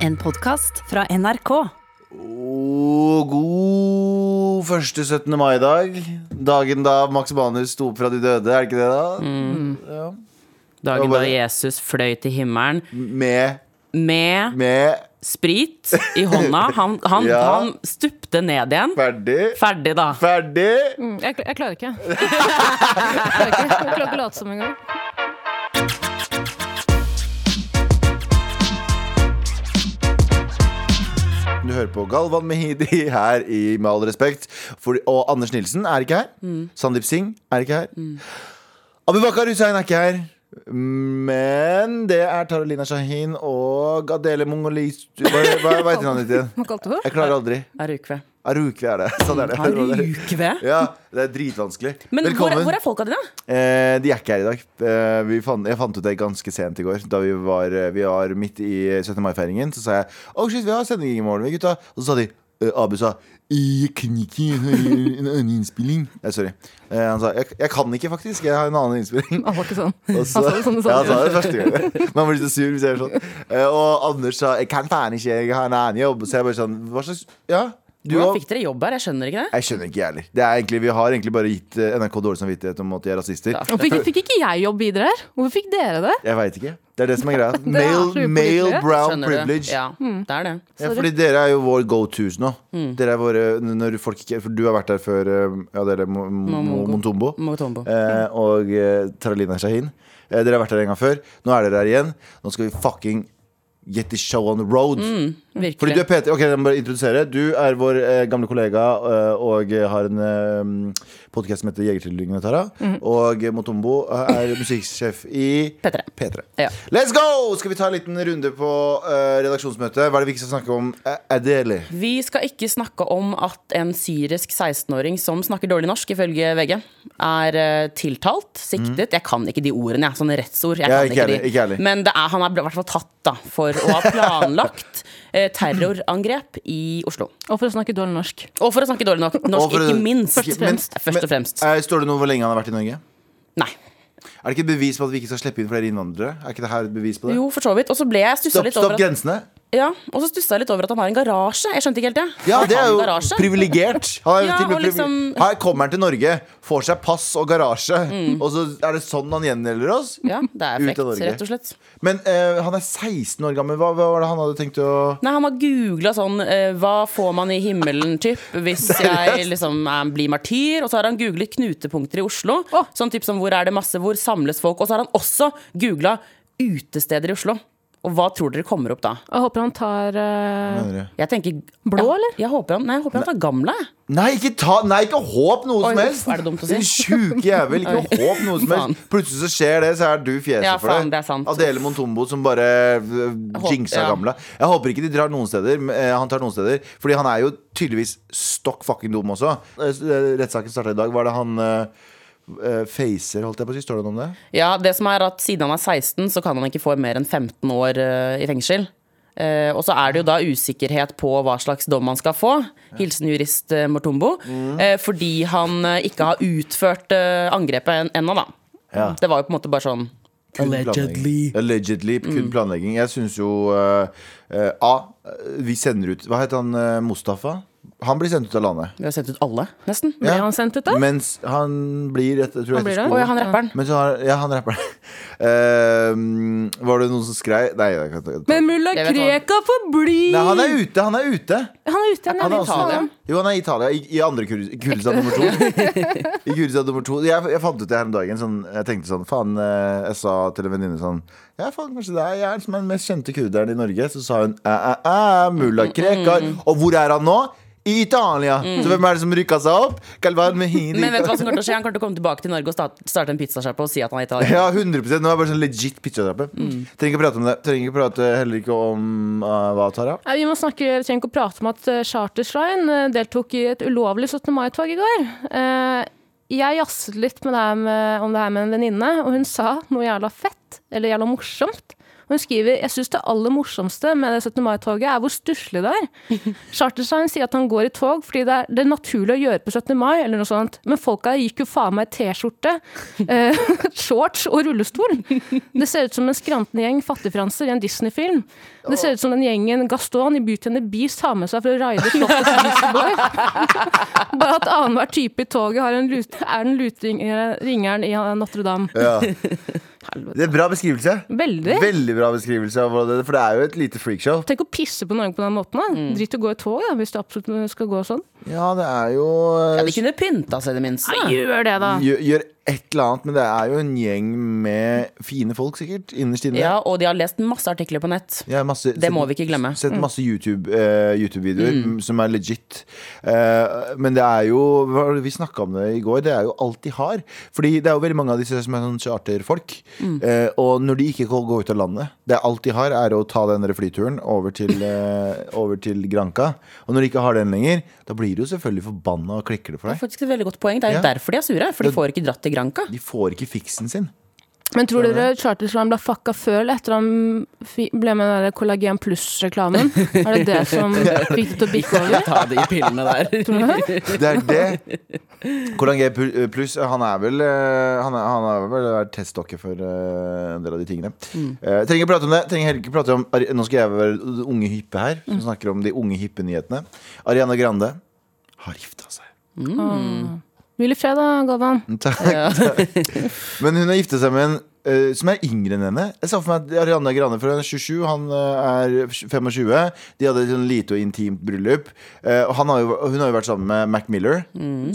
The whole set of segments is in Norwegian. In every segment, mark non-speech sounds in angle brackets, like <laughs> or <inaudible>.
En podkast fra NRK. Og god første 17. mai-dag. Dagen da Max Manus sto opp fra de døde, er det ikke det, da? Ja. Dagen bare- da Jesus fløy til himmelen Med, med med sprit i hånda. Han, han, <laughs> Ja. han stupte ned igjen. Ferdig. Ferdig, da. Ferdig. Mm, Jeg, jeg klarer ikke. <laughs> Jeg klarer ikke, jeg klarer ikke å late som engang. Du hører på Galvan Mehidi her i Med all respekt. For, og Anders Nilsen er ikke her. Sandeep Singh er ikke her. Abubakar Hussein er ikke her. Men det er Taralina Shahin og Adele Mongolis Hva, hva, hva heter navnet ditt igjen? Jeg klarer aldri. Arukve. Arukve er det. Sånn er det. Arukve? Ja, det er dritvanskelig. Men hvor, Velkommen. hvor er folka dine? Eh, de er ikke her i dag. Eh, vi fant, jeg fant ut det ganske sent i går. Da vi var, eh, vi var midt i 17. mai-feiringen. Så sa jeg oh shit, vi har sending i morgen, vi gutta. Og så sa de eh, Abu sa jeg kan ikke, en annen innspilling. Eh, sorry. Eh, han sa jeg, jeg kan ikke, faktisk. Jeg har en annen innspilling. Han var ikke sånn. Så, Han sa det sånn ja, det. han sa det første gang. Man blir så sur hvis jeg gjør sånn. Eh, og Anders sa 'jeg kan faen ikke, jeg har en annen jobb'. Så jeg bare sånn Hva slags Ja, Hvordan fikk dere jobb her? Jeg skjønner ikke det. Jeg skjønner ikke, jeg heller. Det er egentlig- Vi har egentlig bare gitt eh, NRK dårlig samvittighet om at de er rasister. Ja. Fikk, fikk ikke jeg jobb videre her? Hvorfor fikk dere det? Jeg veit ikke. Det er det som er greia. <laughs> Male, male brown Skjønner du? privilege. Ja, det er det. Ja, fordi dere er jo vår go tos nå. Dere er våre når folk ikke For du har vært der før eh, Ja, dere Mo- Mo- Mongo. Montombo eh, og eh, Taralina Shahin. Eh, dere har vært der en gang før. Nå er dere her igjen. Nå skal vi fucking get the show on the road. Fordi Virkelig. du er Peter, ok, jeg må bare introdusere Du er vår eh, gamle kollega eh, Og har en eh, podcast som heter Jegertvillingene, Tara Og Motombo er <laughs> musikksjef i P3. P3 Ja. Let's go! Skal vi ta en liten runde på uh, redaksjonsmøtet? Hva er det vi ikke skal snakke om? Adeli. Adele Vi skal ikke snakke om at en syrisk 16-åring som snakker dårlig norsk, ifølge VG, er uh, tiltalt, siktet. Jeg kan ikke de ordene, jeg. Sånne rettsord. Jeg Mm. Ja, kan ikke ikke de. ikke. Men det er, han er i hvert fall tatt da, for å ha planlagt eh, <laughs> terrorangrep i Oslo. Og for å snakke dårlig norsk. Og for å snakke dårlig nok norsk, ikke minst. Først og fremst. Men- Først og fremst. men, eh, Står det noe hvor lenge han har vært i Norge? Nei. Er det ikke et bevis på at vi ikke skal slippe inn flere innvandrere? Er ikke det her et bevis på det? Jo, for så vidt. Og så ble jeg stussa Stopp, litt stopp over at, grensene ja, og så stusset jeg litt over at han har en garasje. Jeg skjønte ikke helt det. Ja, det er jo privilegert. Han er Ja, til og med og liksom- Her kommer han til Norge, får seg pass og garasje, og så er det sånn han gjengjelder oss? Ja, det er Ut frekt, av Norge. rett og slett. Men uh, han er 16 år gammel. Hva, hva var det han hadde tenkt å Nei, Han har googla sånn uh, Hva får man i himmelen, typ, hvis <laughs> jeg liksom eh, blir martyr? Og så har han googlet knutepunkter i Oslo. Oh. Sånn typ som hvor er det masse, hvor samles folk? Og så har han også googla utesteder i Oslo. Og hva tror dere kommer opp da? Jeg håper han tar uh... Jeg tenker Blå, ja, eller? Jeg håper han, nei, jeg håper han tar gamle. Nei, ikke, ta, nei, ikke håp noe Oi, som helst! er det dumt å si? Din sjuke jævel. Ikke Oi. håp noe som helst. Plutselig så skjer det, så er du fjeset Ja, for faen, det. det sant. Adele Montombo som bare uh, jinxa ja. gamle. Jeg håper ikke de drar noen steder. eh, han tar noen steder Fordi han er jo tydeligvis stokk fucking dum også. Eh, eh, Rettssaken starta i dag. Var det han eh, eh, facer, holdt jeg på å si? Står det noe om det? Ja, det som er at Siden han er 16, så kan han ikke få mer enn 15 år eh, i fengsel. Eh, og så er det jo da usikkerhet på hva slags dom han skal få. Hilsen jurist eh, Mortombo. Mm. Eh, fordi han eh, ikke har utført eh, angrepet en- ennå, da. Ja. Det var jo på en måte bare sånn Kun planlegging. Allegedly. Kun Mm. planlegging. Jeg syns jo uh, uh, A. Vi sender ut Hva heter han Uh, Mustafa? Han blir sendt ut av landet. Vi har sendt ut alle, nesten. Ble han sendt ut, da? Mens han blir et, tror Han blir etter det? Å ja, han rapperen. Mens han, har, ja, han rapper. <laughs> Eh, var det noen som skrei Nei, jeg kan ikke Men mulla Kreka vet Krekar får bli! Nei, han er ute! Han er ute! Han er ute. Han er i også, Italia. Jo, han er i Italia. I, i andre Kur- Kurdistan nummer to. <laughs> I Kurdistan nummer to jeg, jeg fant ut det her om dagen. Sånn, jeg tenkte sånn Faen, eh, jeg sa til en venninne sånn Ja, faen, kanskje det er jeg som er den mest kjente kurderen i Norge. Så sa hun æ, æ, æ, mulla Krekar. Og hvor er han nå? I Italia! Så hvem er det som rykka seg opp? Galvan Mehidi. Men vet du hva som kommer til å skje? Han kommer til å komme tilbake til Norge og starte, en pizzasjappe og si at han er italiener. Ja, 100 Nå er det bare sånn legit pizzatrappe. Trenger ikke prate om det. Trenger ikke prate heller ikke om uh, hva, Tara? Ja, vi må snakke, vi trenger ikke å prate om at uh, uh, deltok i et ulovlig 17. mai-tog i går. Uh, jeg jazzet litt med det her med, om det her med en venninne, og hun sa noe jævla fett, eller jævla morsomt, Og hun skriver jeg syns det aller morsomste med det 17. mai-toget er hvor stusslig det er. <laughs> Charterstein sier at han går i tog fordi det er, det er naturlig å gjøre på 17. mai, eller noe sånt. Men folka gikk jo faen meg i T-skjorte, <laughs> eh, <laughs> shorts og rullestol. Det ser ut som en skrantende gjeng fattigfranser i en Disney-film. Det ser ut som den gjengen Gaston i Beauty and the Beast har med seg for å raide slottet til Disneyboy. Bare at annenhver type i toget har en lute, er den lutringeren i Notre-Dame. Ja. Helvete. Det er bra beskrivelse. Veldig. Veldig bra beskrivelse av det For det er jo et lite freakshow. Tenk å pisse på Norge på den måten. da. Drit i å gå i tog, da, hvis det absolutt skal gå sånn. Ja, det er jo Ja, de kunne pynta seg i det minste. Gjør det, da. gjør, gjør et eller annet, men det er jo en gjeng med fine folk, sikkert. Innerst inne. Ja, og de har lest masse artikler på nett. Ja, masse, Det må vi ikke glemme. Sett masse YouTube, eh, YouTube-videoer som er legit. Uh, men det er jo Vi snakka om det i går. Det er jo alt de har. Fordi det er jo veldig mange av disse som er sånn charterfolk. Eh, og når de ikke kan gå ut av landet Det er alt de har, er å ta den flyturen over til, <laughs> over til Granca. Og når de ikke har den lenger, da blir de jo selvfølgelig forbanna og klikker det for Det er deg. faktisk et veldig godt poeng. Det er jo Ja. derfor de er sure. For de får ikke dratt til Granca. De får ikke fiksen sin. Men tror dere Charterstrand ble fucka før eller etter han ble med den der Kollagen Pluss-reklamen? Er det det som <laughs> fikk det til å bikke over? <laughs> Ta de pillene der. <laughs> Det er det. Kollagen pluss, han er vel eh, Han, er, han har vel vært testdokke for eh, en del av de tingene. Eh, trenger ikke prate om det. Trenger heller ikke prate om Nå skal jeg være unge hyppe her, som snakker om de unge hippe nyhetene. Ariana Grande har gifta seg. Hvil i fredag, da, Galvan. <laughs> Takk, takk. <laughs> Men hun har gifta seg med en uh, som er yngre enn henne. Jeg sa for meg at Ariana Grande for hun er 27, han uh, er 25. De hadde et sånn lite og intimt bryllup. Uh, han har jo, hun har jo vært sammen med Mac Miller,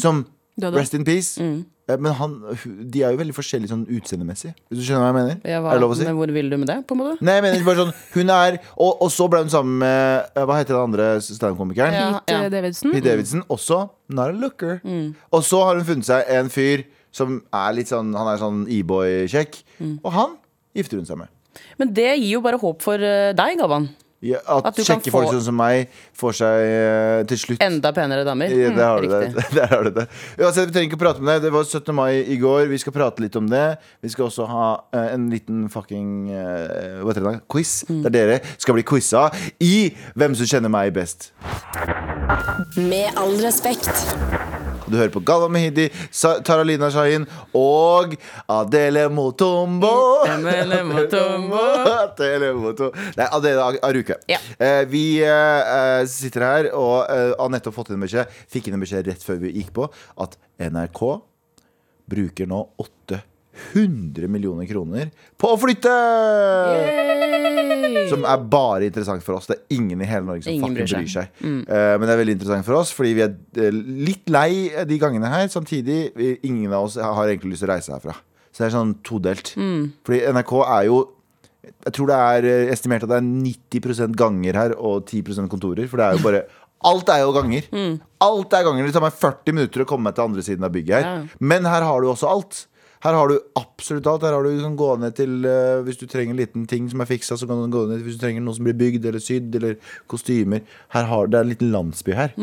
som Rest in peace. Eh, Men han, de er jo veldig forskjellige sånn utseendemessig. Hvis du skjønner hva jeg mener? Ja, hva, er det lov å si? men hvor vil du med det? på en måte? Nei, jeg mener bare sånn Hun er Og, og så ble hun sammen med eh, Hva heter den andre standup-komikeren? Ja, Pete ja. Davidson. Pete Davidson. Også not a looker. Og så har hun funnet seg en fyr som er litt sånn Han er sånn e-boy-kjekk. Og han gifter hun seg med. Men det gir jo bare håp for eh, deg, Galvan. Ja, at At kjekke folk sånn som meg får seg uh, til slutt Enda penere damer. Ja, der har du det. <laughs> Der har du det. Uansett, vi trenger ikke å prate om det. Det var 17. mai i går. Vi skal prate litt om det. Vi skal også ha uh, en liten fucking uh, hva heter det quiz quiz. Der dere skal bli quiza i Hvem som kjenner meg best. Med all respekt. Du hører på Galva Mehidi, Sa Taralina Shahin og Adele Motombo. Adele Motombo. <laughs> Adele Motombo. Nei, Adele Aruke. Ja. Eh, vi eh, sitter her og eh, har nettopp fått en beskjed, fikk inn en beskjed rett før vi gikk på, at NRK bruker nå 800 millioner kroner på å flytte! Som er bare interessant for oss. Det er ingen i hele Norge som Ingen bryr bryr bryr seg. Mm. Uh, men det er veldig interessant for oss, fordi vi er eh, litt lei de gangene her. Samtidig, vi- ingen av oss har egentlig lyst til å reise herfra. Så det er sånn todelt. Fordi NRK er jo Jeg tror det er eh, estimert at det er 90% ganger her og 10% kontorer. For det er jo bare <laughs> Alt er jo ganger. Alt er ganger. Det tar meg 40 minutter å komme meg til andre siden av bygget her. Ja. Men her har du også alt. Her har du absolutt alt. Her har du du kan gå ned til uh, Hvis du trenger en liten ting som er fiksa, så kan du gå ned hvis du trenger noe som blir bygd eller sydd, eller kostymer. Her har, det er en liten landsby her.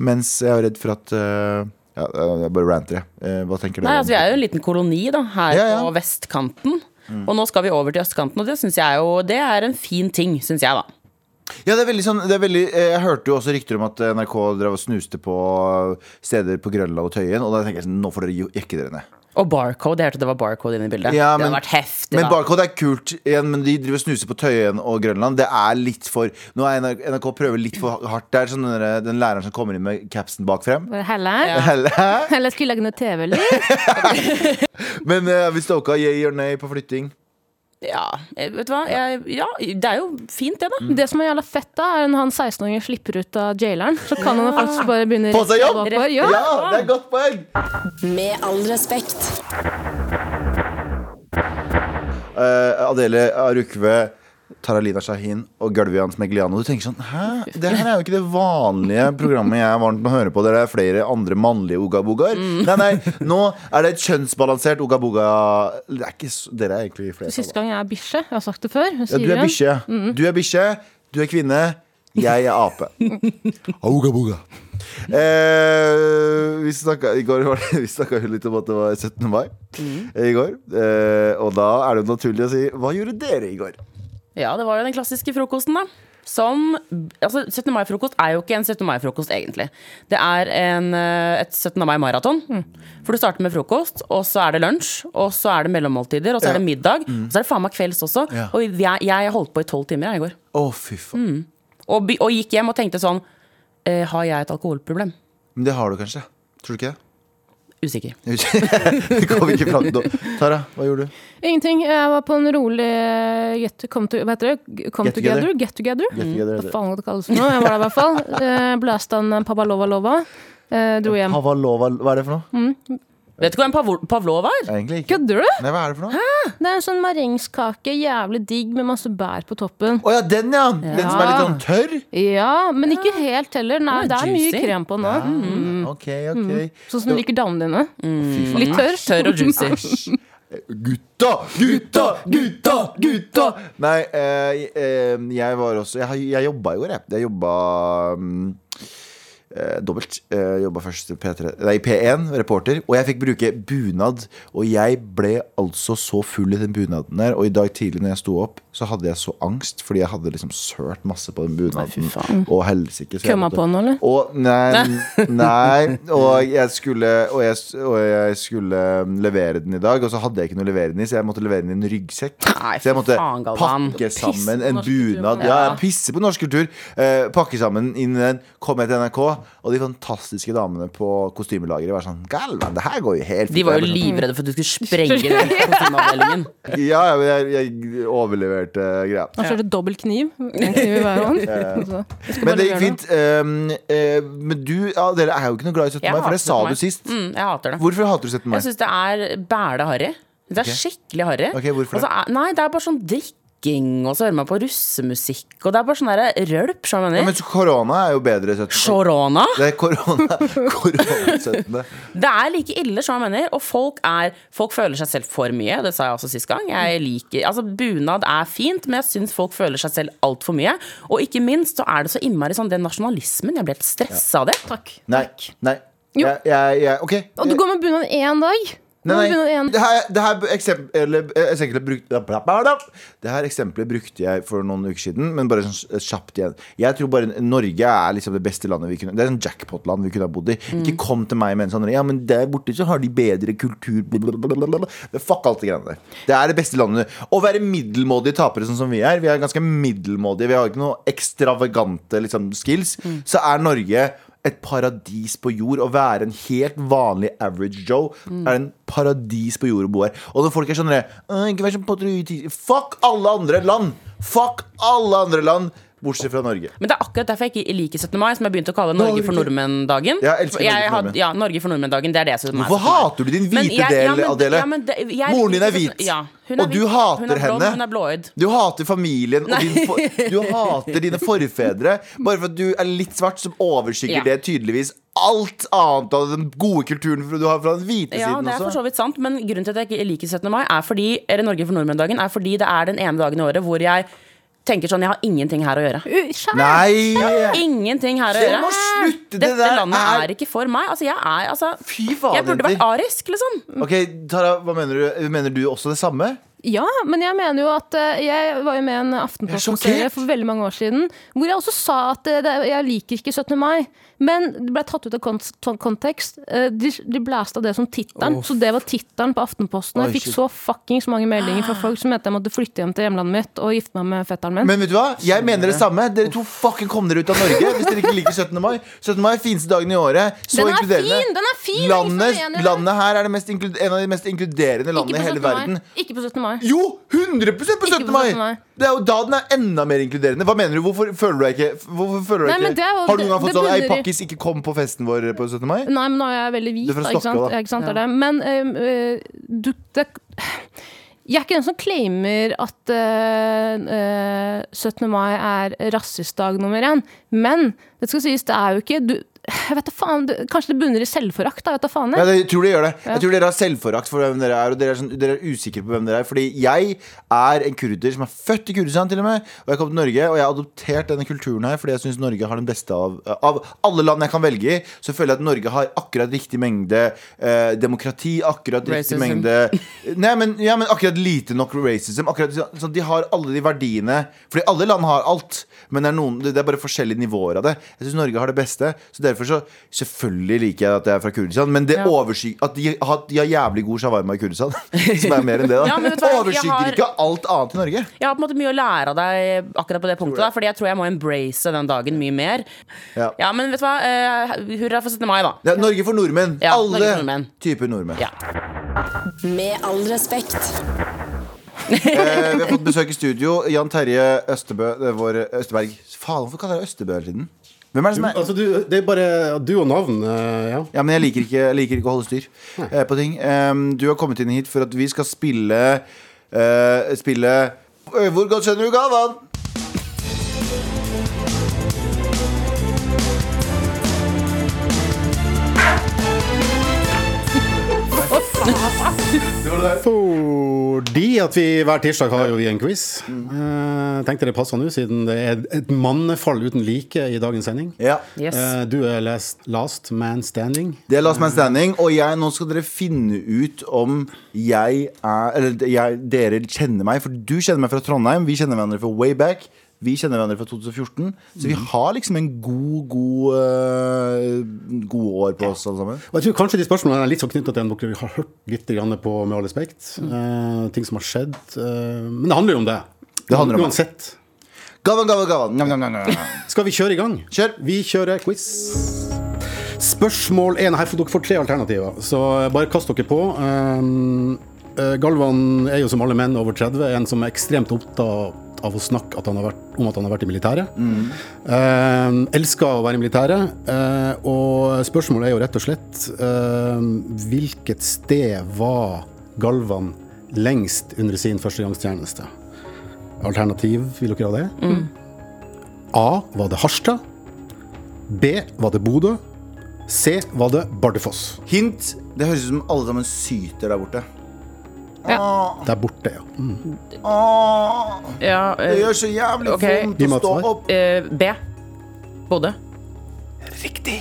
Mens jeg er redd for at uh, ja, Jeg bare ranter, jeg. Uh, Hva tenker du? Nei, altså Vi er jo en liten koloni da, her Ja, ja. på vestkanten. Og nå skal vi over til østkanten, og det synes jeg jo Det er en fin ting, syns jeg, da. Ja, det er veldig sånn det er veldig, eh, Jeg hørte jo også rykter om at NRK drev og snuste på steder på Grønland og Tøyen. Og da tenker jeg sånn, nå får dere jekke dere ned. Og barcode. Jeg hørte det var barcode inne i bildet. Ja, det men- hadde vært heftig, Men da. barcode er kult igjen, men de driver og snuser på Tøyen og Grønland. Det er litt for Nå er NRK, NRK prøver litt for hardt. Det er sånn den, der- den læreren som kommer inn med capsen bak frem. Bare Helle? Ja. Helle? <laughs> Eller skulle lage noe TV, eller? <laughs> Men uh, hvis dere har yay or nay på flytting Ja, eh, vet du hva. Jeg, ja, det er jo fint, det, da. Mm. Det som er jævla fett, da, er når han 16-åringen slipper ut av jaileren. Så kan han faktisk bare begynne Få seg jobb! Ja. Ja, det er et godt poeng! Med all respekt. Uh, Adele Arukve, Taralina Shahin og Gulvian Smegliano. Du tenker sånn Hæ? Det her er jo ikke det vanlige programmet jeg er vant med å høre på, der det er flere andre mannlige ogabogaer. Nei, nei, nå er det et kjønnsbalansert ogaboga Det er ikke Dere er egentlig flere. Siste gang jeg er bikkje. Jeg har sagt det før. Ja, du er bikkje. Du er bikkje, du er kvinne. Jeg er ape. <laughs> Auga boga. Eh, vi snakka i går var det, <laughs> Vi snakka jo litt om at det var 17. mai i går. Eh, og da er det jo naturlig å si Hva gjorde dere i går? Ja, det var jo den klassiske frokosten, da. Som Altså, 17. mai-frokost er jo ikke en 17. mai-frokost, egentlig. Det er en, eh, et 17. mai-maraton. For du starter med frokost, og så er det lunsj, og så er det mellommåltider, og så er det middag. Og så er det faen meg kvelds også. Og jeg, jeg holdt på i tolv timer jeg, i går. Å, fy faen. Og, og gikk hjem og tenkte sånn eh, Har jeg et alkoholproblem? Men det har du kanskje. Tror du ikke det? Usikker. <laughs> kom ikke fram til. Tara, hva gjorde du? Ingenting. Jeg var på en rolig eh, get, come to, hva heter det? Come Get together. together? Get together? Get together, Hva faen det kalles for noe? Jeg var der i hvert fall. <laughs> Blæsta en Pavalova-lova. Eh, dro hjem. Pavalova, hva er det for noe? Vet du hva en pav Pavlov er? Egentlig ikke. Kødder du? Nei, hva er det for noe? Det er en sånn marengskake, jævlig digg med masse bær på toppen. Å ja, den ja! Den som er litt sånn tørr? Ja, men ikke helt heller. Nei, er det er mye juicy. krem på nå. Ok, ok. Sånn som du liker damene dine. Fy faen. Litt tørr. Tørr og juicy. <laughs> Gutta, gutta, gutta, gutta! Nei, eh, eh, jeg var også Jeg, jeg jobba i går, jeg. Jeg jobba mm, eh, dobbelt. Eh, jobba først i P3, nei, P1, reporter, og jeg fikk bruke bunad. Og jeg ble altså så full i den bunaden der. Og i dag tidlig når jeg sto opp, så hadde jeg så angst fordi jeg hadde liksom sølt masse på den bunaden. Og helsike. Kømma på den, eller? og <laughs> nei, nei og, jeg skulle, og, jeg, og jeg skulle levere den i dag, og så hadde jeg ikke noe å levere den i, så jeg måtte levere den i en ryggsekk. Nei, så jeg måtte faen, pakke sammen en bunad. Ja, pisse på norsk kultur. Eh, pakke sammen inn i den, kom jeg til NRK, og de fantastiske damene på kostymelageret var sånn Galvan, det her går jo helt De var jo livredde for at du skulle <laughs> sprenge den kostymeavdelingen. Ja, ja, men jeg, jeg overleverte greia. Han kjørte dobbel kniv. En kniv i hver hånd. <laughs> Så, Men det gikk fint. Um, uh, men du, ja, dere er jo ikke noe glad i 17. Mai, for det sa 17. mai. du sist. Mm, jeg hater det. Hvorfor hater du 17. mai? Jeg syns det er bæle harry. Det er okay. skikkelig harry. Okay, hvorfor Og så er- Nei, det er bare sånn drikking, og så hører man på russemusikk, og det er bare sånn der rølp, skjønner Ja, men korona er jo bedre 17. Korona? Det er korona, <laughs> korona 17. Det er like ille, som jeg mener. Og folk er Folk føler seg selv for mye. Det sa jeg også sist gang. Jeg liker Altså, bunad er fint, men jeg syns folk føler seg selv altfor mye. Og ikke minst så er det så innmari sånn den nasjonalismen. Jeg blir helt stressa av det. Takk. Nei. nei. Jo. Jeg, jeg, jeg, ok. Og du går med bunad én dag? Nei, nei. Det her, det her eksempelet, brukte, det her eksempelet brukte jeg for noen uker siden, men bare sånn kjapt igjen. Jeg tror bare Norge er liksom det beste landet vi kunne Det er en jackpot-land vi kunne ha bodd i. Ikke kom til meg med en sånn Ja, men der borte så har de bedre kultur blablabla. Fuck alt det greiene der. Det er det beste landet. Å være middelmådige tapere sånn som vi er, vi er ganske middelmådige, vi har ikke noe ekstravagante liksom, skills, så er Norge et paradis på jord. Å være en helt vanlig average Joe er en paradis på jord å bo her. Og når folk er sånn «Åh, Ikke vær så patriotisk Fuck alle andre land! Fuck alle andre land, bortsett fra Norge. Men det er akkurat derfor jeg ikke liker 17. mai, som jeg begynte å kalle Norge for nordmenn-dagen. Jeg elsker Norge for nordmenn. Ja, Norge for nordmenn-dagen. Det er det som er Hvorfor hater du din hvite jeg- del, ja, men- Adele? ja, men det- jeg Moren din er hvit, Ja, er og du hvit. hater er blond, henne. Hun er blåøyd. Du hater familien og din for, <laughs> Du hater dine forfedre bare for at du er litt svart, som overskygger Ja. det tydeligvis alt annet av den gode kulturen du har fra den hvite Ja, siden det er for så vidt sant, men grunnen til at jeg ikke liker 17. mai, er fordi, eller Norge for nordmenn-dagen, er fordi det er den ene dagen i året hvor jeg tenker sånn Jeg har ingenting her å gjøre. Nei! Ingenting her å Det gjøre. må slutte, det Dette der landet er- er ikke for meg. Altså, jeg er altså Fy faen, Jeg burde vært arisk, liksom. Ok, Tara, hva mener du? Mener du også det samme? Ja, men jeg mener jo at eh, Jeg var jo med i en er Aftenposten-serie for veldig mange år siden hvor jeg også sa at eh, det, jeg liker ikke 17. mai. Men det ble tatt ut av kont kontekst. Eh, De, de blæste av det som tittelen. Så det var tittelen på Aftenposten. Jeg fikk så fuckings mange meldinger fra folk som mente jeg måtte flytte hjem til hjemlandet mitt og gifte meg med fetteren min. Men vet du hva? Jeg mener det samme. Dere to fucking kom dere ut av Norge hvis dere ikke liker 17. mai. 17. mai er fineste dagen i året. Så den er inkluderende. fin! Den er fin! Landet, landet her er det mest en av de mest inkluderende landene i hele verden. Ikke på 17. mai. Jo! 100 på 17. Ikke på mai! 17. mai. Det er jo da den er enda mer inkluderende. Hva mener du? Hvorfor føler du deg ikke Hvorfor føler du Nei, deg men ikke det er jo- Har du noen gang det- fått sånn det Ei, bunner i- pakkis, ikke kom på festen vår på 17. mai? Nei, men nå er jeg veldig hvit, Du er fra da, ikke sant? Stokke, da. Ikke sant, er det. Men eh, du, det, jeg er ikke den som claimer at øh, eh, 17. mai er rasistdag nummer én. Men det skal sies, det er jo ikke du, Jeg vet da faen, det- Kanskje det bunner i selvforakt? da, vet da faen Ja, jeg. jeg tror det gjør det. Jeg tror dere har selvforakt for hvem dere er, og dere er, sånn, dere er usikre på hvem dere er. Fordi jeg er en kurder som er født i Kurdistan, til og med. Og jeg kom til Norge, og jeg har adoptert denne kulturen her fordi jeg syns Norge har den beste av Av alle land jeg kan velge i, så føler jeg at Norge har akkurat riktig mengde eh, demokrati, akkurat riktig Racism. mengde <laughs> Nei, men, ja, men akkurat lite nok racism. Akkurat sånn, De har alle de verdiene. Fordi alle land har alt, men det er, noen, det er bare forskjellige nivåer av det. Jeg syns Norge har det beste. Så derfor så Selvfølgelig liker jeg at jeg er fra Kurdistan, men det Ja. overskygger at de har, de har jævlig god shawarma i Kurdistan, <laughs> som er mer enn det, da, Ja, overskygger har- ikke alt annet i Norge. Jeg har på en måte mye å lære av deg akkurat på det punktet. Da, fordi jeg tror jeg må embrace den dagen mye mer. Ja. Ja, men vet du hva? Uh, hurra for 17. mai, da. Norge for nordmenn. Ja, Alle for nordmenn. typer nordmenn. Ja. Med all respekt. Eh, vi har fått besøk i studio. Jan Terje Østebø, er vår Østeberg. Faen, hvorfor kaller jeg Østebø hele tiden? Hvem er det som er Altså, du, det er bare du og navn, eh, ja. Ja, men jeg liker ikke, jeg liker ikke å holde styr eh, på ting. Em, du har kommet inn hit for at vi skal spille uh, Spille Hvor godt skjønner du Galvan? Fordi at vi hver tirsdag har jo vi en quiz. Uh, tenkte det passa nå, siden det er et mannefall uten like i dagens sending. Ja. Yes. Uh, du er last, last man standing. Det er Last Man Standing, og jeg, nå skal dere finne ut om jeg er Eller jeg, dere kjenner meg, for du kjenner meg fra Trondheim. Vi kjenner hverandre fra way back. Vi kjenner hverandre fra 2014. Så vi har liksom en god, god uh, God år på oss alle sammen. Og jeg tror kanskje de spørsmålene er litt sånn knyttet til en dere har hørt litt på Med all respekt. Uh, ting som har skjedd. Uh, men det handler jo om det. Det handler om. Uansett. Gavan, gavan, gavan. Njam, njam, njam. <laughs> Skal vi kjøre i gang? Kjør. Vi kjører quiz. Spørsmål 1. Her får dere får tre alternativer, så bare kast dere på. Um, Galvan er jo som alle menn over 30 en som er ekstremt opptatt av å snakke at han har vært, om at han har vært i militæret. Um, elsker å være i militæret. eh, og spørsmålet er jo rett og slett eh, Hvilket sted var Galvan lengst under sin førstegangstjeneste? Alternativ, vil dere ha det? A. Var det Harstad? B. Var det Bodø? C. Var det Bardufoss? Hint. Det høres ut som alle sammen syter der borte. Ja. Åh, Der borte, ja. Mm. åh, ja det eh, gjør så jævlig okay. vondt å stå svar. opp. eh, B. Bodø. Riktig.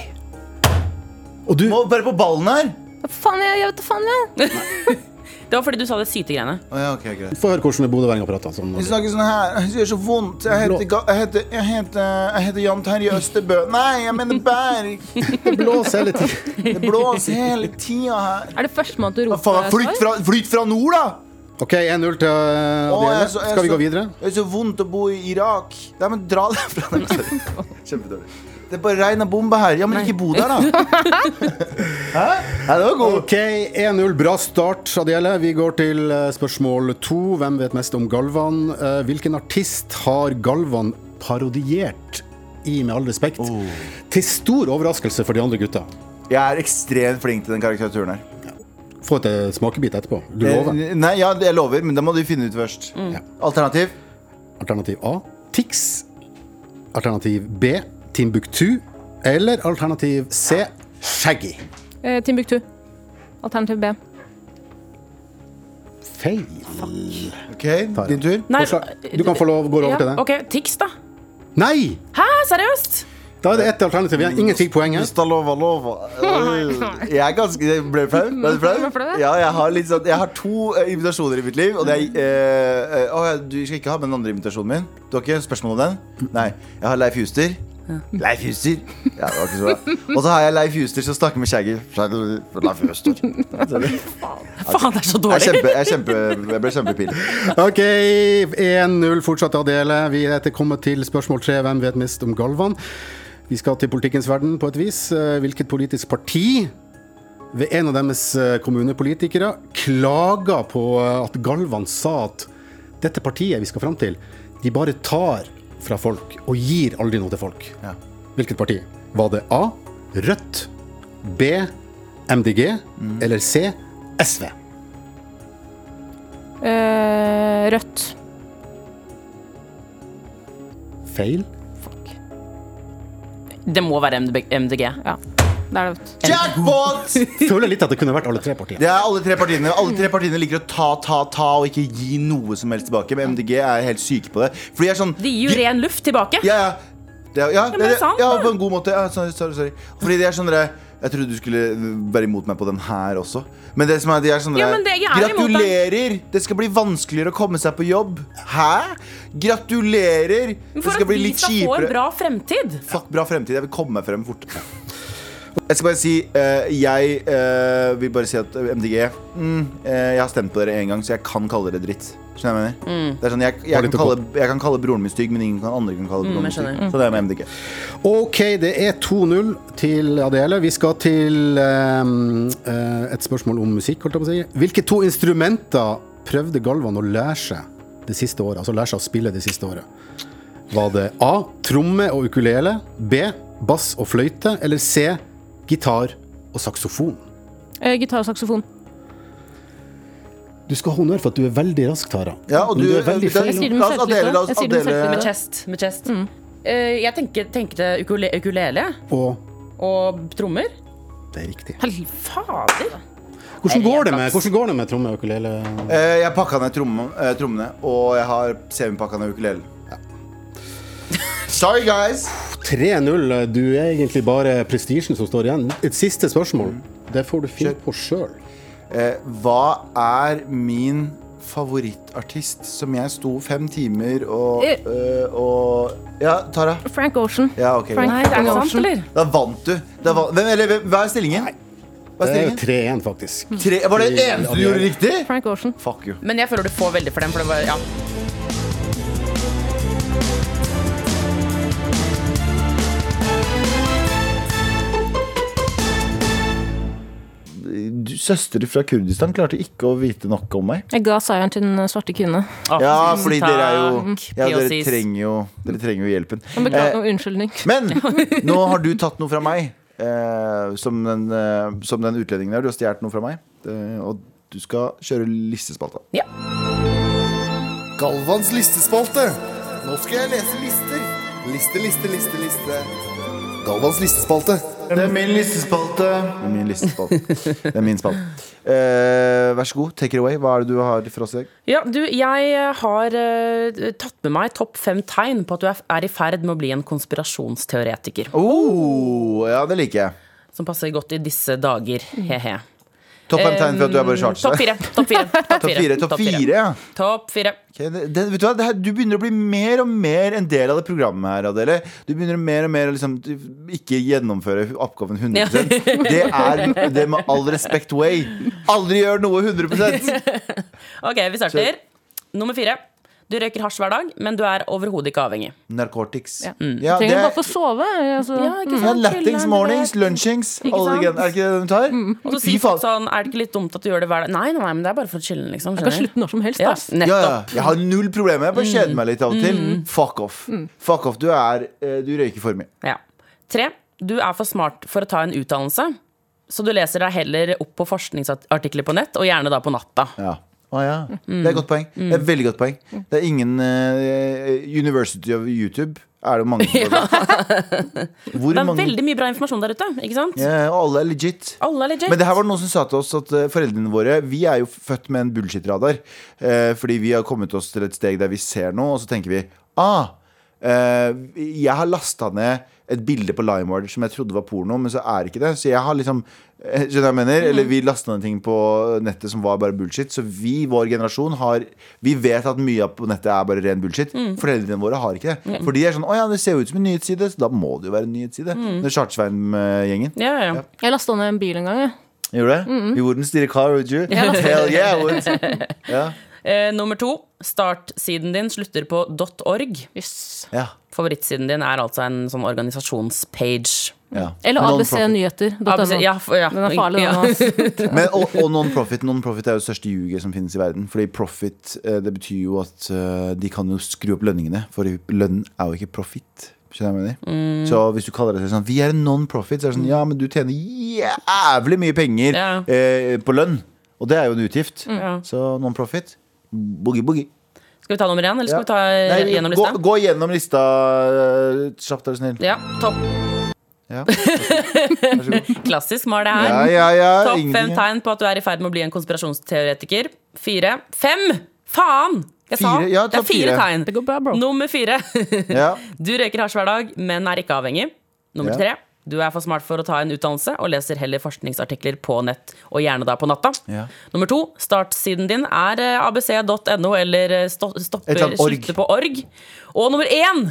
Og du, Må være på ballen her. Hva faen, jeg, jeg vet da faen, jeg. <laughs> Det var fordi du sa det sytegreiene. Oh, ja, okay, greit. få høre hvordan bodøværinger prater. Sånn. Vi snakker sånn her. Det gjør så vondt. Jeg heter, jeg heter, jeg heter, jeg heter Jan Terje Østebø. Nei, jeg mener Berg. det blåser hele tiden. Det blåser hele tida her. Er det førstemann til å rope flytt fra, flytt fra nord, da! OK, 1-0 til jeg er Skal vi gå videre? Det er så vondt å bo i Irak. Nei, men dra derfra. <laughs> Kjempedårlig. Det er bare regn og bombe her. Ja, men ikke bo der, da. <laughs> Hæ? Nei, det var god. OK, 1-0. Bra start, Adele. Vi går til eh, spørsmål to. Hvem vet mest om Galvan? Eh, hvilken artist har Galvan parodiert i Med all respekt? Oh. Til stor overraskelse for de andre gutta. Jeg er ekstremt flink til den karakteraturen her. Få et eh, smakebit etterpå. Du lover. Eh, Nei, ja, jeg lover, men det må du finne ut først. Ja. Alternativ? Alternativ A Tix. Alternativ B Timbuktu. Eller alternativ C Shaggy. Eh, Timbuktu. Alternativ B. Feil. OK, din tur. Nei, Forslag. Du kan få lov å gå over ja, til det. Ok, Tix, da. Nei! Hæ, seriøst? Da er det ett alternativ igjen. Ingen fikk poenget. Hvis det lover, lover. Jeg er ganske jeg Ble du flau? Ble du flau? flau? Ja, jeg har, litt sånn, jeg har to eh, invitasjoner i mitt liv. Og det er eh, eh, å, Du skal ikke ha med den andre invitasjonen min? Du har ikke spørsmål om den? Nei. Jeg har Leif Juster. Leif Juster. Ja, det var ikke så bra. Og så har jeg Leif Juster som snakker med Shaggy. Leif Juster. Jeg, <laughs> Faen, det er så er dårlig. kjempe, jeg, er kjempe, jeg ble kjempepinlig. OK, 1-0 fortsatt Adele. Vi er til kommet til spørsmål tre. Hvem vet mest om Galvan? Vi skal til politikkens verden på et vis. Eh, Hvilket politisk parti ved en av deres eh, kommunepolitikere klager på eh, at Galvan sa at dette partiet vi skal fram til, de bare tar fra folk og gir aldri noe til folk. Ja. Hvilket parti? Var det A. Rødt, B. MDG eller C. SV? Uh, rødt. Feil. Det må være MDG. MDG. Ja, det er det. Jackpot! <laughs> Føler litt at det kunne vært alle tre partiene. Det er alle tre partiene Alle tre partiene liker å ta, ta, ta og ikke gi noe som helst tilbake. Men MDG er helt syke på det. For de er sånn De gir jo ren luft tilbake. Ja, ja. Det, er- ja, det det- ja, på en god måte. Ja, sorry, sorry, sorry. Fordi de er sånn dere, Jeg trodde du skulle være imot meg på den her også. Men det som er, de er sånn Ja, det- er. Gratulerer! Det skal bli vanskeligere å komme seg på jobb. Hæ? Gratulerer! Det For skal at bli vi litt skal få en kjipere. bra fremtid. Fuck, bra fremtid. Jeg vil komme meg frem fort. Jeg skal bare si uh, Jeg uh, vil bare si at MDG mm, uh, Jeg har stemt på dere en gang, så jeg kan kalle dere dritt. Skjønner jeg mener? Det er sånn, jeg, jeg, kan kalle, jeg kan kalle broren min stygg, men ingen kan, andre kan kalle broren Mm, min jeg skjønner. stygg. Så det er med MDG. OK, det er 2-0 til Adele. Vi skal til eh, et spørsmål om musikk, holdt jeg på å si. Hvilke to instrumenter prøvde Galvan å lære seg det siste året? Altså lære seg å spille det siste året. Var det A. Tromme og ukulele. B. Bass og fløyte. Eller C. Gitar og saksofon. Eh, Gitar og saksofon. Du skal ha honnør for at du er veldig rask, Tara. Ja, og Men du, du er veldig feil. Jeg sier det med selvtillit, jeg sier det med selvtillit. Med chest. Med chest. Eh, jeg tenker, tenkte ukule, ukulele Og og trommer. det er riktig. Hel- Fader. Hvordan går det med, hvordan går det med tromme og ukulele? Uh, Jeg pakka ned tromme, uh, trommene, og jeg har semipakka ned ukulelen. Sorry, guys! 3-0. Du er egentlig bare prestisjen som står igjen. Et siste spørsmål. Det får du finne på sjøl. Eh, hva er min favorittartist som jeg sto fem timer og, Eh. eh, og Ja, Tara? Frank Ocean. Ja, okay, Frank Nei, det er sant, Ocean. eller? Da vant du. Da vant, hvem, eller, hvem- hva er stillingen? Hva er Det er jo 3-1, faktisk. Tre, var det eneste du gjorde riktig? Frank Ocean. Fuck you. Men jeg føler du får veldig for den. For det var, ja. Søstre fra Kurdistan klarte ikke å vite nok om meg. Jeg ga seieren til den svarte kvinne. Ah, Ja, fordi dere er jo ja, dere, trenger jo, dere trenger jo hjelpen. Beklager eh, unnskyldning. Men <laughs> nå har du tatt noe fra meg. Eh, som, den, eh, som den utlendingen der. Du har stjålet noe fra meg. Eh, og du skal kjøre listespalta. Ja. Galvans listespalte. Nå skal jeg lese lister. Liste, liste, liste, liste. Galvans listespalte. Det er min listespalte. Det er min listespalte. Det er min spalte. Eh, vær så god, take it away. Hva er det du har for oss i dag? Ja, du, jeg har eh, tatt med meg topp fem tegn på at du er, er i ferd med å bli en konspirasjonsteoretiker. Oh, ja, det liker jeg. Som passer godt i disse dager. He-he. Topp fem tegn for at du er bare Topp fire. Topp fire. Topp fire, top fire, ja. Topp fire. Ok, det, det, vet du, hva? Det her, du begynner å bli mer og mer en del av det programmet her, Adele. Du begynner mer og mer å liksom, ikke gjennomføre oppgaven 100 <laughs> Det er det med all respect way. Aldri gjør noe 100 <laughs> Ok, vi starter. Nummer fire. Du røyker hasj hver dag, men du er overhodet ikke avhengig. Narcotics. Ja. Ja, det Trenger bare er, få sove. Altså. ikke ja, Lattings, mornings, lunchings. Alle sant? Er det ikke det de tar? Og så sier folk sånn Er det ikke litt dumt at du gjør det hver dag? Nei, nei, nei, men det er bare for å chille, liksom. Jeg kan slutte når som helst. Ja. Ja, ja. Jeg har null problemer. Jeg bare kjeder meg litt av og til. Mm. Fuck off. Fuck off. Du, er, eh, du røyker for mye. Ja. Tre. Du er for smart for å ta en utdannelse, så du leser deg heller opp på forskningsartikler på nett, og gjerne da på natta. Ja. Å ja. Det er et godt poeng. Det er et veldig godt poeng. Det er ingen uh, University of YouTube. Er det mange der? <laughs> Hvor Det er mange veldig mye bra informasjon der ute, ikke sant? ja, Og alle er legit. Alle er legit. Men det her var noen som sa til oss at eh, foreldrene våre Vi er jo født med en bullshit-radar. Eh, fordi vi har kommet oss til et steg der vi ser noe, og så tenker vi Ah, eh, jeg har lasta ned et bilde på Limeward som jeg trodde var porno, men så er det ikke det. Så jeg har liksom eh, Skjønner du hva jeg mener? Eller vi lasta ned ting på nettet som var bare bullshit. Så vi, vår generasjon, har Vi vet at mye av på nettet er bare ren bullshit. Foreldrene våre har ikke det. For de er sånn Å ja, det ser jo ut som en nyhetsside, så da må det jo være en nyhetsside. Det er Chartsveien-gjengen. Ja, ja. Jeg lasta ned en bil en gang. Jeg. Gjorde det? You wouldn't steal a car, would you? Hell yeah, I would. <laughs> Ja. Eh, nummer to. Startsiden din slutter på .org. Yes. ja. Favorittsiden din er altså en sånn organisasjonspage. ja. Eller ABC Nyheter. ABC, ja, ja. Den er farlig, Ja. den. <laughs> Men, og og non-profit Non-profit er jo det største ljuget som finnes i verden. Fordi profit eh, det betyr jo at eh, de kan jo skru opp lønningene. For lønn er jo ikke profit. Jeg? Så hvis du kaller det sånn Vi er en non-profit, så er det sånn Ja, men du tjener jævlig mye penger Ja. eh, på lønn. Og det er jo en utgift. Ja. Så non-profit boogie, boogie. Skal vi ta nummer én, eller skal Ja. vi ta Nei, gjennom lista? gå gjennom lista eh, kjapt, er du snill. Ja, topp. Ja. Vær så god. Klassisk mal det her. Ja, ja, ja. Topp fem tegn på at du er i ferd med å bli en konspirasjonsteoretiker. Fire. Fem! Faen! Jeg sa Fire, ja, det er fire fire. tegn. Bra. Nummer fire. Ja. <laughs> Du røyker hasj hver dag, men er ikke avhengig. Nummer Ja. tre. Du er for smart for å ta en utdannelse og leser heller forskningsartikler på nett, og gjerne da på natta. Ja. Nummer to. Startsiden din er eh, abc.no eller eh, stopper slutter på org. Og nummer én.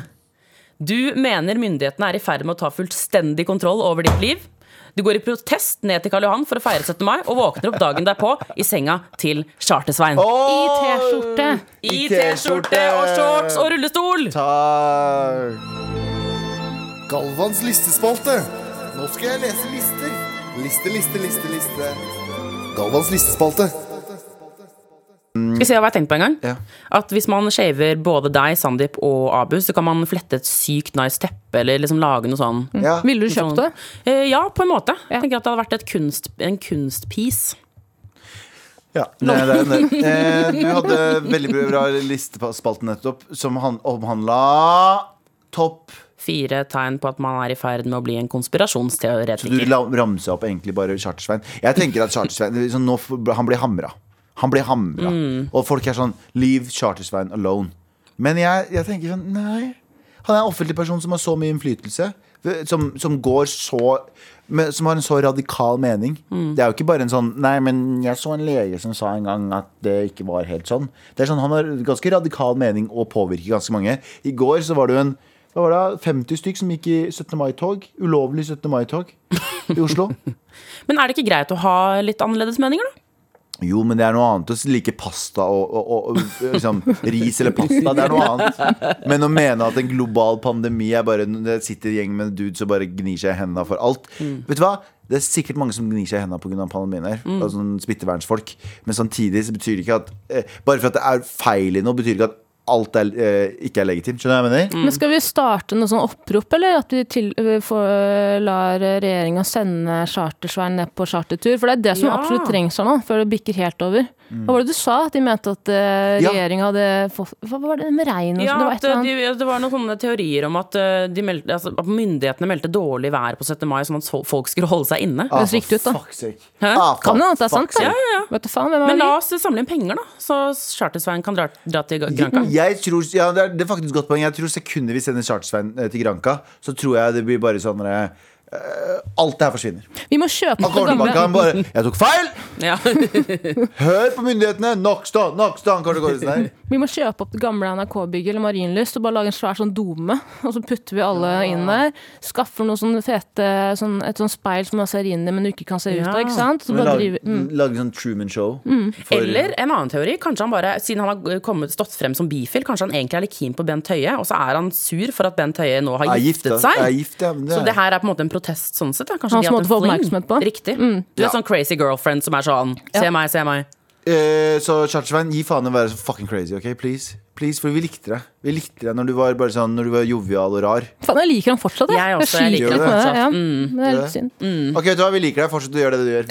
Du mener myndighetene er i ferd med å ta fullstendig kontroll over ditt liv. Du går i protest ned til Karl Johan for å feire 17. mai og våkner opp dagen derpå i senga til Charter-Svein. I T-skjorte. I T-skjorte og shorts og rullestol! Takk. Galvans listespalte. Nå skal jeg lese lister. Liste, liste, liste, liste. Galvans listespalte. Skal vi se hva jeg har tenkt på en gang? Ja. At hvis man shaver både deg, Sandeep og Abu, så kan man flette et sykt nice teppe eller liksom lage noe sånn. Ja. Ville du kjøpt det? Eh, ja, på en måte. Ja. Jeg tenker at det hadde vært et kunst, en kunstpiece. Ja, det, det, det. Eh, du hadde veldig bra listespalte nettopp, som omhandla topp Fire tegn på at man er i ferd med å bli en konspirasjonsteoretiker. Så du ramser opp egentlig bare Charter-Svein. Jeg tenker at Charter-Svein sånn, nå Han blir hamra. Han blir hamra. Og folk er sånn Leave Charter-Svein alone. Men jeg, jeg tenker sånn Nei. Han er en offentlig person som har så mye innflytelse. Som, som går så Som har en så radikal mening. Det er jo ikke bare en sånn Nei, men jeg så en lege som sa en gang at det ikke var helt sånn. Det er sånn Han har ganske radikal mening og påvirker ganske mange. I går så var det jo en hva var det, 50 stykk som gikk i 17. mai-tog. Ulovlig 17. mai-tog i Oslo. <laughs> Men er det ikke greit å ha litt annerledes meninger, da? Jo, men det er noe annet å like pasta og, og, og, liksom, ris eller pasta. Det er noe annet. Men å mene at en global pandemi er bare Det sitter en gjeng med dudes og bare gnir seg i hendene for alt. Vet du hva? Det er sikkert mange som gnir seg i hendene pga. pandemien. her Og sånn smittevernsfolk Men samtidig så betyr det ikke at eh, Bare for at det er feil i noe, betyr det ikke at alt er, eh, ikke er legitimt. Skjønner du hva jeg mener? Men skal vi starte noe sånn opprop, eller at vi til, vi får, lar regjeringa sende Chartersveien ned på chartertur? For det er det som Ja. absolutt trengs her nå, før det bikker helt over. Hva var det du sa? At de mente at uh, Ja. regjeringa hadde fått Hva var det med regn og Ja, sånn? Det var at et eller annet. de, det var noen sånne teorier om at, eh, de meldte, altså, at myndighetene meldte dårlig vær på 17. mai, sånn at folk skulle holde seg inne. Ah, Høres riktig ut, da. fuck's sake. Ah, for Kan hende at det er sant, fuck's da. sake. Vet du faen, hvem Men er la oss samle inn penger, da, så Charter-Svein kan dra, dra til Granca. Jeg tror, ja, det, er, det er faktisk et godt poeng. Jeg tror sekundet vi sender Charter-Svein eh, til Granka, så tror jeg det blir bare sånn eh, Alt det her forsvinner. Vi må kjøpe det gamle bare 'Jeg tok feil! Ja. <laughs> Hør på myndighetene! Nakstad! Nakstad!' Vi må kjøpe opp det gamle NRK-bygget eller Marienlyst og bare lage en svær sånn dome. Og så putter vi alle inn der. Skaffer noe sånn fete sånn, Et sånn speil som man ser inn i, men du ikke kan se ut av. Ikke sant? Så bare Lage driver, mm. lage sånn Truman-show. Mm. Eller en annen teori. Kanskje han bare, Siden han har kommet, stått frem som bifil, kanskje han egentlig er litt keen på Bent Høie, og så er han sur for at Bent Høie nå har Er giftet seg. Er gift, ja, det Så det her er på en måte en protest sånn sett. Da. Kanskje har måte å få oppmerksomhet på. Riktig. Du Ja. er sånn crazy girlfriend som er sånn Se meg, se meg. Eh, så Charter-Svein, gi faen i å være så fucking crazy, OK? Please. Please, For vi likte deg. Vi likte deg når du var bare sånn Når du var jovial og rar. Faen, jeg liker han fortsatt. Jeg, Jeg også, jeg liker det. fortsatt. Ja. Mm. Det er litt synd. OK, vet du hva, vi liker deg. Fortsett å gjøre det du gjør.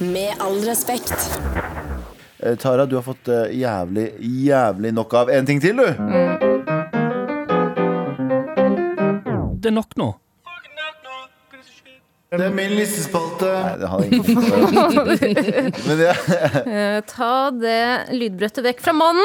<laughs> Med all respekt. Eh, Tara, du har fått eh, jævlig, jævlig nok av en ting til, du. Det er nok nå. Det er min listespalte. <laughs> Eh, ta det lydbrettet vekk fra mannen!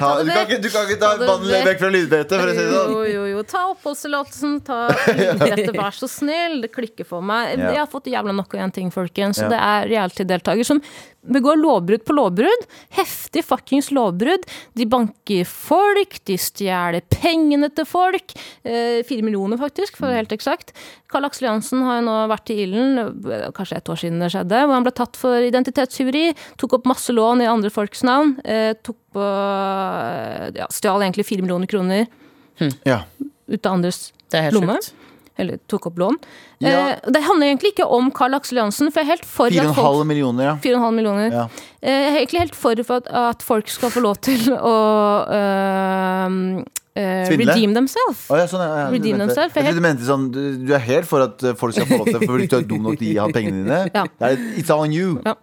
ta, du, kan ikke, du kan ikke ta Ta mannen vekk. vekk fra lydbrettet, for å si det sånn. Jo, jo, jo. Ta oppholdstillatelsen, ta <laughs> lydbrettet, vær så snill. Det klikker for meg. Jeg har fått jævla nok av én ting, folkens. Og det er reality-deltaker som begår lovbrudd på lovbrudd. Heftig fuckings lovbrudd. De banker folk, de stjeler pengene til folk. Eh, Fire millioner, faktisk, for å være helt eksakt. Karl Aksel Jansen har jo nå vært i ilden, kanskje et år siden det skjedde, hvor han ble tatt for identitetstyveri. Tok opp masse lån i andre folks navn. Eh, tok på eh, ja, Stjal egentlig fire millioner kroner Ja. ut av andres Det er lomme. sjukt. Eller tok opp lån. Ja. Eh, det handler egentlig ikke om Karl Aksel Jansen, for jeg er helt for Fire og at en halv folk millioner, ja. 4,5 millioner. Ja. Eh, Jeg er egentlig helt for for at, at folk skal få lov til å eh, Svindle? redeem themselves. Oh, ja, sånn, ja, ja, Redeem themselves, du mente sånn du, du er helt for at eh, folk skal få lov til For hvis du er dum nok til å ha pengene dine. <laughs> It's on you. Ja.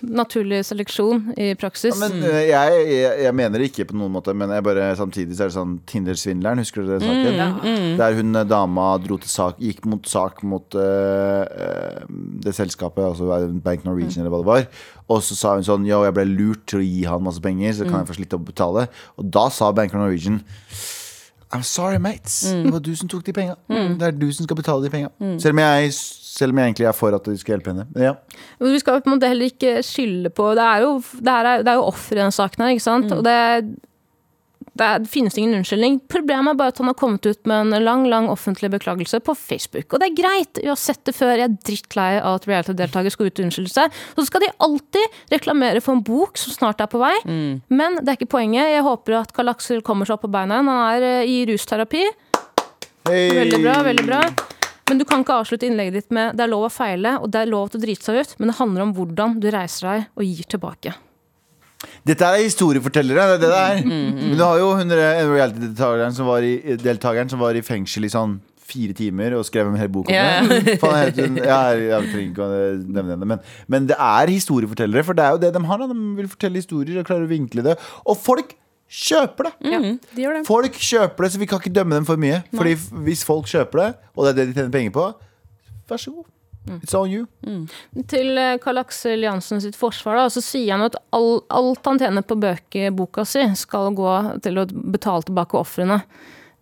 Naturlig seleksjon i praksis. Men eh, jeg, jeg, jeg mener det ikke på noen måte, men bare, samtidig så er det sånn Tinder-svindleren, husker du det saken? Der hun dama sak, gikk mot sak mot eh, det selskapet, altså Bank Norwegian eller hva det var. Og så sa hun sånn Yo, jeg ble lurt til å gi han masse penger, så kan jeg få slippe å betale. Og da sa Bank Norwegian I'm sorry, mates. Det var du som tok de penga. Det er du som skal betale de penga. Selv, om jeg- selv om jeg egentlig er for at de skal hjelpe henne. Ja. Men Vi skal på en måte heller ikke skylde på Det er jo, det er, det er jo offer i denne saken her, ikke sant? Og det, det, er, det finnes ingen unnskyldning. Problemet er bare at han har kommet ut med en lang lang offentlig beklagelse på Facebook. Og det er greit, vi har sett det før. Jeg er drittlei av at reality-deltakere skal ut og unnskylde seg. Så skal de alltid reklamere for en bok som snart er på vei. Men det er ikke poenget. Jeg håper at Karl Aksel kommer seg opp på beina igjen. Han er eh, i rusterapi. Hey. Veldig bra, veldig bra. Men du kan ikke avslutte innlegget ditt med det er lov å feile, og det er lov til å drite seg ut, men det handler om hvordan du reiser deg og gir tilbake. Dette er historiefortellere, det er det det er. Men du har jo hun reality-deltakeren som, var i- som var i fengsel i sånn fire timer og skrev en hel bok om yeah. det. Hun- ja, jeg trenger ikke å nevne henne, men, men det er historiefortellere. For det er jo det de har. Da. De vil fortelle historier og klarer å vinkle det. Og folk kjøper det! Mm, de gjør det. Folk kjøper det, så vi kan ikke dømme dem for mye. Fordi hvis folk kjøper det, og det er det de tjener penger på, vær så god. It's on you. Til eh, Karl Aksel Jansen sitt forsvar da, så sier han at all, alt han tjener på bøkeboka si, skal gå til å betale tilbake ofrene.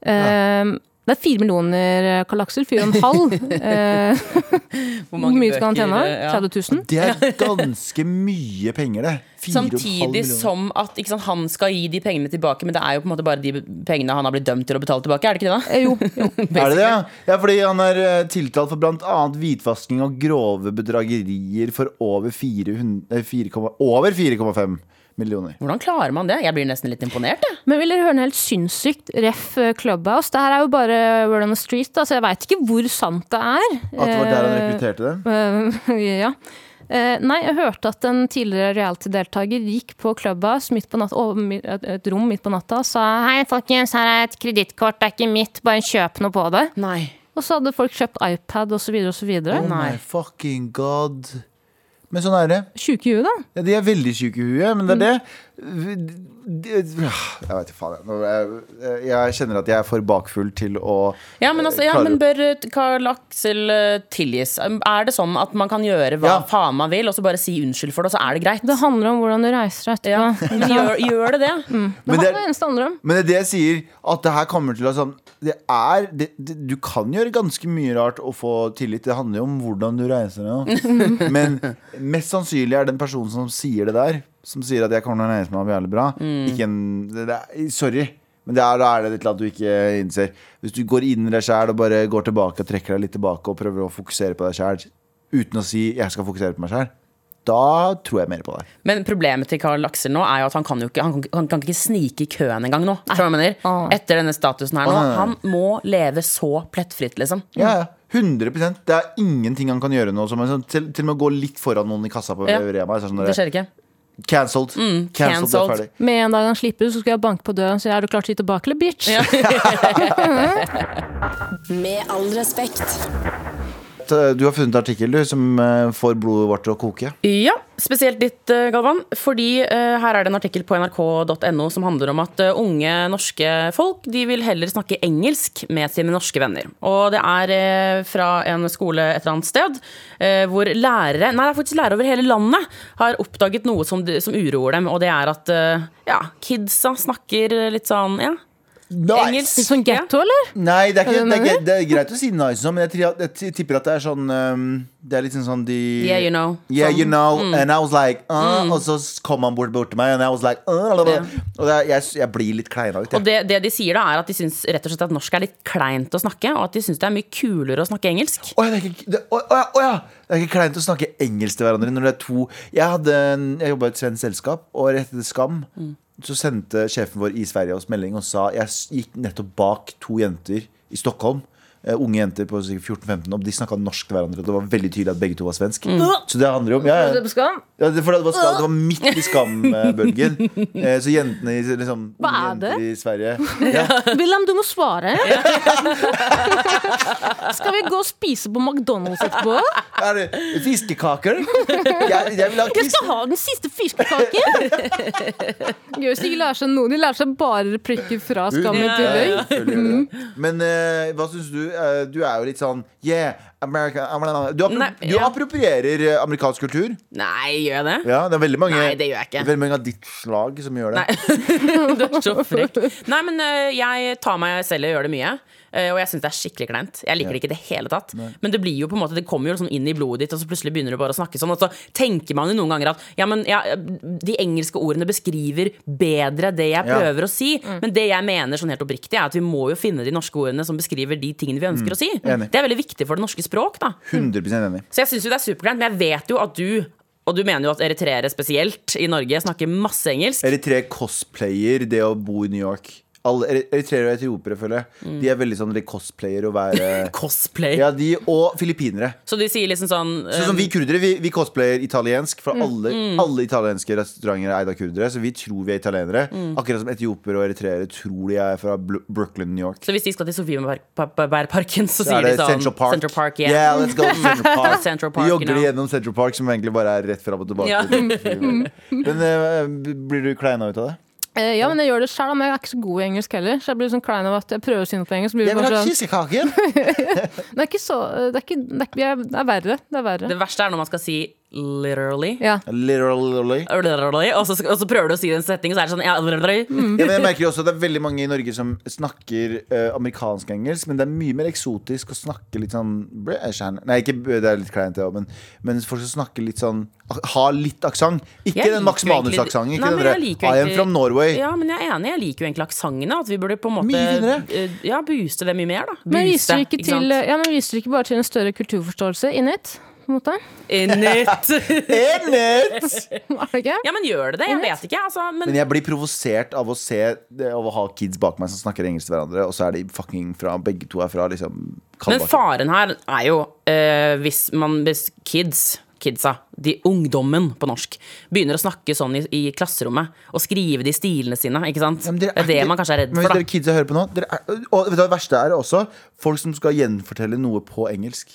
Eh, Det er fire millioner, kalakser, Karl Aksel. Fire og en halv. <laughs> Eh, <laughs> Hvor Hvor mye skal han tjene? ja. 30 000? Det er <laughs> ganske mye penger, det. Samtidig som at ikke sant, han skal gi de pengene tilbake, men det er jo på en måte bare de pengene han har blitt dømt til å betale tilbake. Er det ikke det, da? Eh, Jo, jo. Er det det? ja? Ja, fordi han er eh, tiltalt for bl.a. hvitvasking og grove bedragerier for over 400 eh, 4, over 4,5 millioner. Hvordan klarer man det? Jeg blir nesten litt imponert. Jeg. Men vil dere høre noe helt sinnssykt? Ref eh, Clubhouse. Det her er jo bare word on the street, da, så jeg veit ikke hvor sant det er. At det var der han Eh, rekrutterte dem? Eh, <laughs> ja. Eh, nei, jeg hørte at en tidligere reality-deltaker gikk på Clubhouse midt på natta, et rom midt på natta og sa Hei, folkens, her er et kredittkort, det er ikke mitt, bare kjøp noe på det. Nei. Og så hadde folk kjøpt iPad osv. osv. Oh my fucking god. Men sånn er det. Sjuke i huet, da. Ja, de er veldig sjuke i huet, men det er det det- Jeg vet ikke faen. jeg. Kjenner at jeg er for bakfull til å Ja, men, altså, ja, men bør Carl Karl Aksel eh, tilgis? Er det sånn at man kan gjøre hva Ja. faen man vil, og så bare si unnskyld for det, og så er det greit? Det handler om hvordan du reiser deg Ja. etterpå. Men gjør, gjør det det? Det Men er det- det eneste det handler om. Men det er det jeg sier, at det her kommer til å sånn Det er det, det, Du kan gjøre ganske mye rart og få tillit. Det handler jo om hvordan du reiser deg. <laughs> Men mest sannsynlig er den personen som sier det der, som sier at 'jeg kommer til å reise meg jævlig bra', ikke en det, det Sorry. Men det er, da er det et eller annet du ikke innser. Hvis du går inn i deg sjæl og bare går tilbake og trekker deg litt tilbake og prøver å fokusere på deg sjæl uten å si 'jeg skal fokusere på meg sjæl', da tror jeg mer på deg. Men problemet til Karl Aksel nå er jo at han kan jo ikke Han kan, han kan ikke snike i køen engang nå. Skjønner jeg mener? Etter denne statusen her nå. Han må leve så plettfritt, liksom. Ja, ja. 100 Det er ingenting han kan gjøre nå. Som sånn, til, til og med å gå litt foran noen i kassa på Ja. Rema. Sånn Det skjer ikke. Cancelled. Cancelled, er cancelled. Med en dag han slipper ut, så skal jeg banke på døren og si er du klar til å gi tilbake, eller bitch? <laughs> <laughs> Med all respekt. Du har funnet artikkel du, som eh, får blodet vårt til å koke. Ja, spesielt ditt, eh, Galvan. Fordi eh, her er det en artikkel på nrk.no som handler om at eh, unge norske folk de vil heller snakke engelsk med sine norske venner. Og det er eh, fra en skole et eller annet sted eh, hvor lærere Nei, det er faktisk lærere over hele landet har oppdaget noe som, som uroer dem, og det er at eh, ja, kidsa snakker litt sånn ja, engelsk. Litt sånn getto, eller? Nei, det er, ikke, det er, det er greit å si nice, sånn, men jeg, jeg, jeg tipper at det er sånn um, Det er litt sånn sånn de Yeah, you know. Yeah, Sånn. you know. And I was like uh, Og så kom han bort, bort til meg, and I was like uh, yeah. Og er, jeg, jeg blir litt kleina ut. Og det, det de sier da er at de syns rett og slett at norsk er litt kleint å snakke, og at de syns det er mye kulere å snakke engelsk. Å ja, det er ikke, det, å, ja. Det er ikke kleint å snakke engelsk til hverandre når det er to Jeg, hadde jeg jobba i et svensk selskap, og rett etter Skam så sendte sjefen vår i Sverige oss melding og sa jeg gikk nettopp bak to jenter i Stockholm. Eh, unge jenter på 14-15 og de snakka norsk til hverandre. Det var veldig tydelig at begge to var svensk. Mm. Så det handler jo om ja, ja. det? Ja, det, for det, var skam, det var midt i <laughs> skambølgen. Eh, så jentene i liksom, Hva unge er det? jenter i Sverige <laughs> ja, du må svare. <laughs> Skal vi gå og spise på McDonald's etterpå? Er det fiskekaker? Jeg, jeg vil ha Jeg skal ha den siste fiskekaken! Gøy hvis de ikke lærer seg noe. De lærer seg bare replikker fra Skam i tillegg. det. Men uh, hva syns du? Eh, du er jo litt sånn Yeah, America Du, appro Nei, du ja. approprierer eh, amerikansk kultur. Nei, gjør jeg det? Ja, det er veldig mange, Nei, det gjør jeg ikke. veldig mange av ditt slag som gjør det. Nei. <laughs> du er så frekk. Nei, men øh, jeg tar meg selv i å gjøre det mye. Øh, Og jeg syns det er skikkelig kleint. Jeg liker det ikke i det hele tatt. Men det blir jo på en måte Det kommer jo liksom inn i blodet ditt, og så plutselig begynner du bare å snakke sånn. Og så tenker man jo noen ganger at ja, men ja, de engelske ordene beskriver bedre det jeg Ja. prøver å si. Men det jeg mener sånn helt oppriktig, er at vi må jo finne de norske ordene som beskriver de tingene vi ønsker å si. Enig. Det er veldig viktig for det norske språk, da. 100% enig. Så jeg syns jo det er superkleint, men jeg vet jo at du og du mener jo at eritreere spesielt i Norge snakker masse engelsk. Eritreer cosplayer det å bo i New York. Alle Eritreere og etiopere, føler jeg. Mm. De er veldig sånn de cosplayer å være <laughs> Cosplay. Ja, de og filippinere. Så de sier liksom sånn Sånn som vi kurdere, vi, vi cosplayer italiensk. Mm. For alle, alle italienske restauranter er eid av kurdere, så vi tror vi er italienere. Mm. Akkurat som etiopere og eritreere tror de er fra Brooklyn, New York. Så hvis de skal til Sofiebærparken, så Så sier er de sånn Central Park. Central Park yeah. Yeah, let's go to Central <laughs> Park. Central Park, you jogger know. gjennom Central Park, som egentlig bare er rett fram og tilbake. Ja. <laughs> Men uh, blir du kleina ut av det? Eh, ja, men jeg gjør det selv, men jeg er ikke så god i engelsk heller. Så jeg blir sånn klein av at jeg prøver å si noe på engelsk. Blir Jeg vil ha sånn, kiskekaker! <laughs> det er ikke så Det er, ikke, det er, det er verre. Det er verre. Det verste er når man skal si literally. Ja. Literally. Literally, Og så, og så prøver du å si det i en setting, og så er det sånn ja, literally. Ja, men jeg merker jo også at det er veldig mange i Norge som snakker uh, amerikansk-engelsk, men det er mye mer eksotisk å snakke litt sånn Nei, ikke det er litt kleint, det òg, men, men folk som snakker litt sånn Ha litt aksent. Ikke Jeg den Max Manus-aksenten. Ikke den men I am from Norway. Ja, men jeg er enig. Jeg liker jo egentlig aksentene. At vi burde på en måte Mye eh, Ja, booste det mye mer, da. Men Booste, viser det ikke, ikke, ja, men ikke bare til en større kulturforståelse in it? På en måte? In it. Enhet! Er? Ja, men gjør det det? Jeg vet ikke. Altså, men Men jeg blir provosert av å se Av å ha kids bak meg som snakker engelsk til hverandre, og så er de fucking fra Begge to er fra liksom Men faren her er jo eh, hvis man hvis kids Kidsa, de ungdommen på norsk, begynner å snakke sånn i, i klasserommet og skrive de stilene sine. Ikke sant? Ja, det er det man kanskje er redd men for. da. dere kidsa hører på nå dere er, Og vet du hva det verste er også? Folk som skal gjenfortelle noe på engelsk.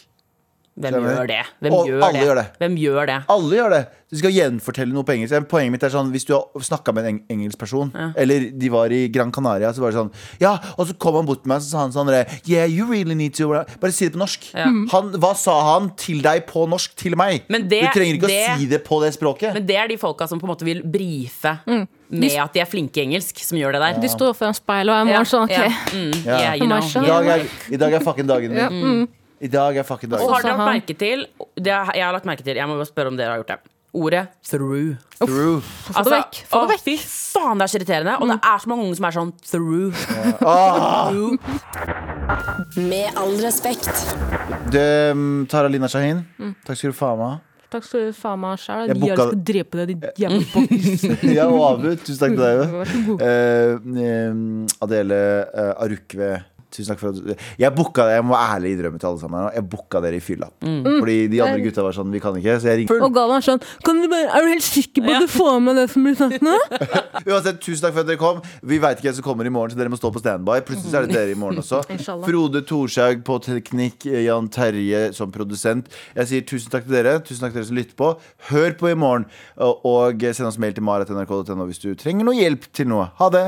Hvem Skjønner gjør det? Hvem Og gjør alle det? gjør det. Hvem gjør det? Alle gjør det. Du skal gjenfortelle noe på engelsk. Poenget mitt er sånn Hvis du har snakka med en eng engelsk person, eller de var i Gran Canaria, så var det sånn Ja, og så kom han bort til meg, så sa han sånn Yeah, you really need to Bare si det på norsk. Ja. Han, hva sa han til deg på norsk til meg? Men det- du trenger ikke det- å si det på det språket. Men det er de folka som på en måte vil brife Mm. med at de er flinke i engelsk, som gjør det der. De står foran speilet og er morgen sånn, ok. ja, mm, yeah, you know, I dag er, i dag er fucking dagen min. Ja, mm. I dag er fucking Og dagen har dere lagt merke til det har- Jeg har lagt merke til Jeg må bare spørre om dere har gjort det. Ordet 'through'. Through. Få det vekk. Få det vekk. Fy faen, det er så irriterende. Og det er så mange unge som er sånn 'through'. Ah! through. Med all respekt. Det, um, Tara Lina Shahin, takk skal du faen meg ha. Takk skal du faen meg sjæl. Jeg booka- skal drepe deg, din jævla <laughs> boks. Ja, og Abu, tusen takk til deg òg. <laughs> Eh, um, Adele uh, Arukve. Tusen takk for at Jeg booka Jeg må ærlig innrømme til alle sammen Jeg booka dere i fylla. Fordi de andre gutta var sånn Vi kan ikke. Så jeg ringte. Og Galvan er sånn kan du bare, Er du helt sikker på at du får med det som blir sagt nå? <laughs> Uansett, tusen takk for at dere kom. Vi veit ikke hvem som kommer i morgen, så dere må stå på standby. Plutselig så er det dere i morgen også. <laughs> Frode Thorshaug på teknikk, Jan Terje som produsent. Jeg sier tusen takk til dere. Tusen takk til dere som lytter på. Hør på i morgen, og, og send oss mail til maret.nrk.no hvis du trenger noe hjelp til noe. Ha det!